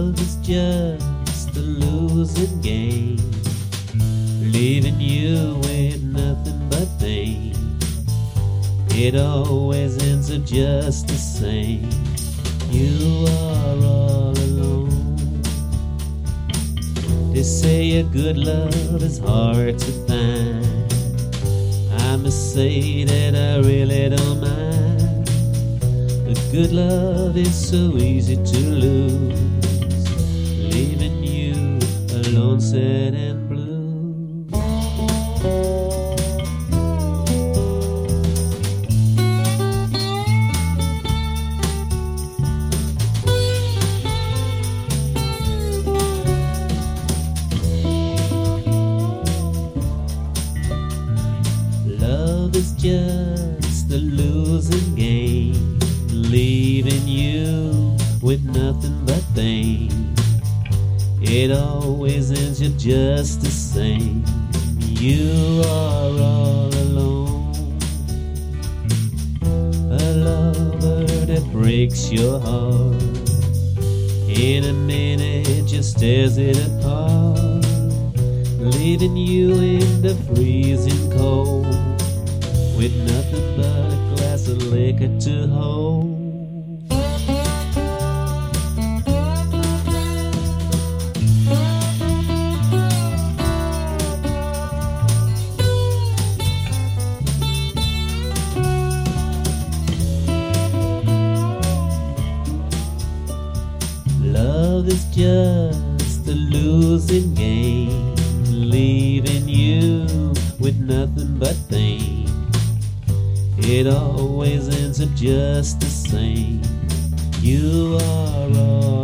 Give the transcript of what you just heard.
Love is just a losing game, leaving you with nothing but pain. It always ends up just the same. You are all alone. They say a good love is hard to find. I must say that I really don't mind. The good love is so easy to lose, and blue. Love is just a losing game, It always ends up just the same. You are all alone. A lover that breaks your heart. In a minute, just tears it apart, leaving you in the freezing cold with nothing but a glass of liquor to hold. Love is just a losing game, leaving you with nothing but pain. It always ends up just the same. You are all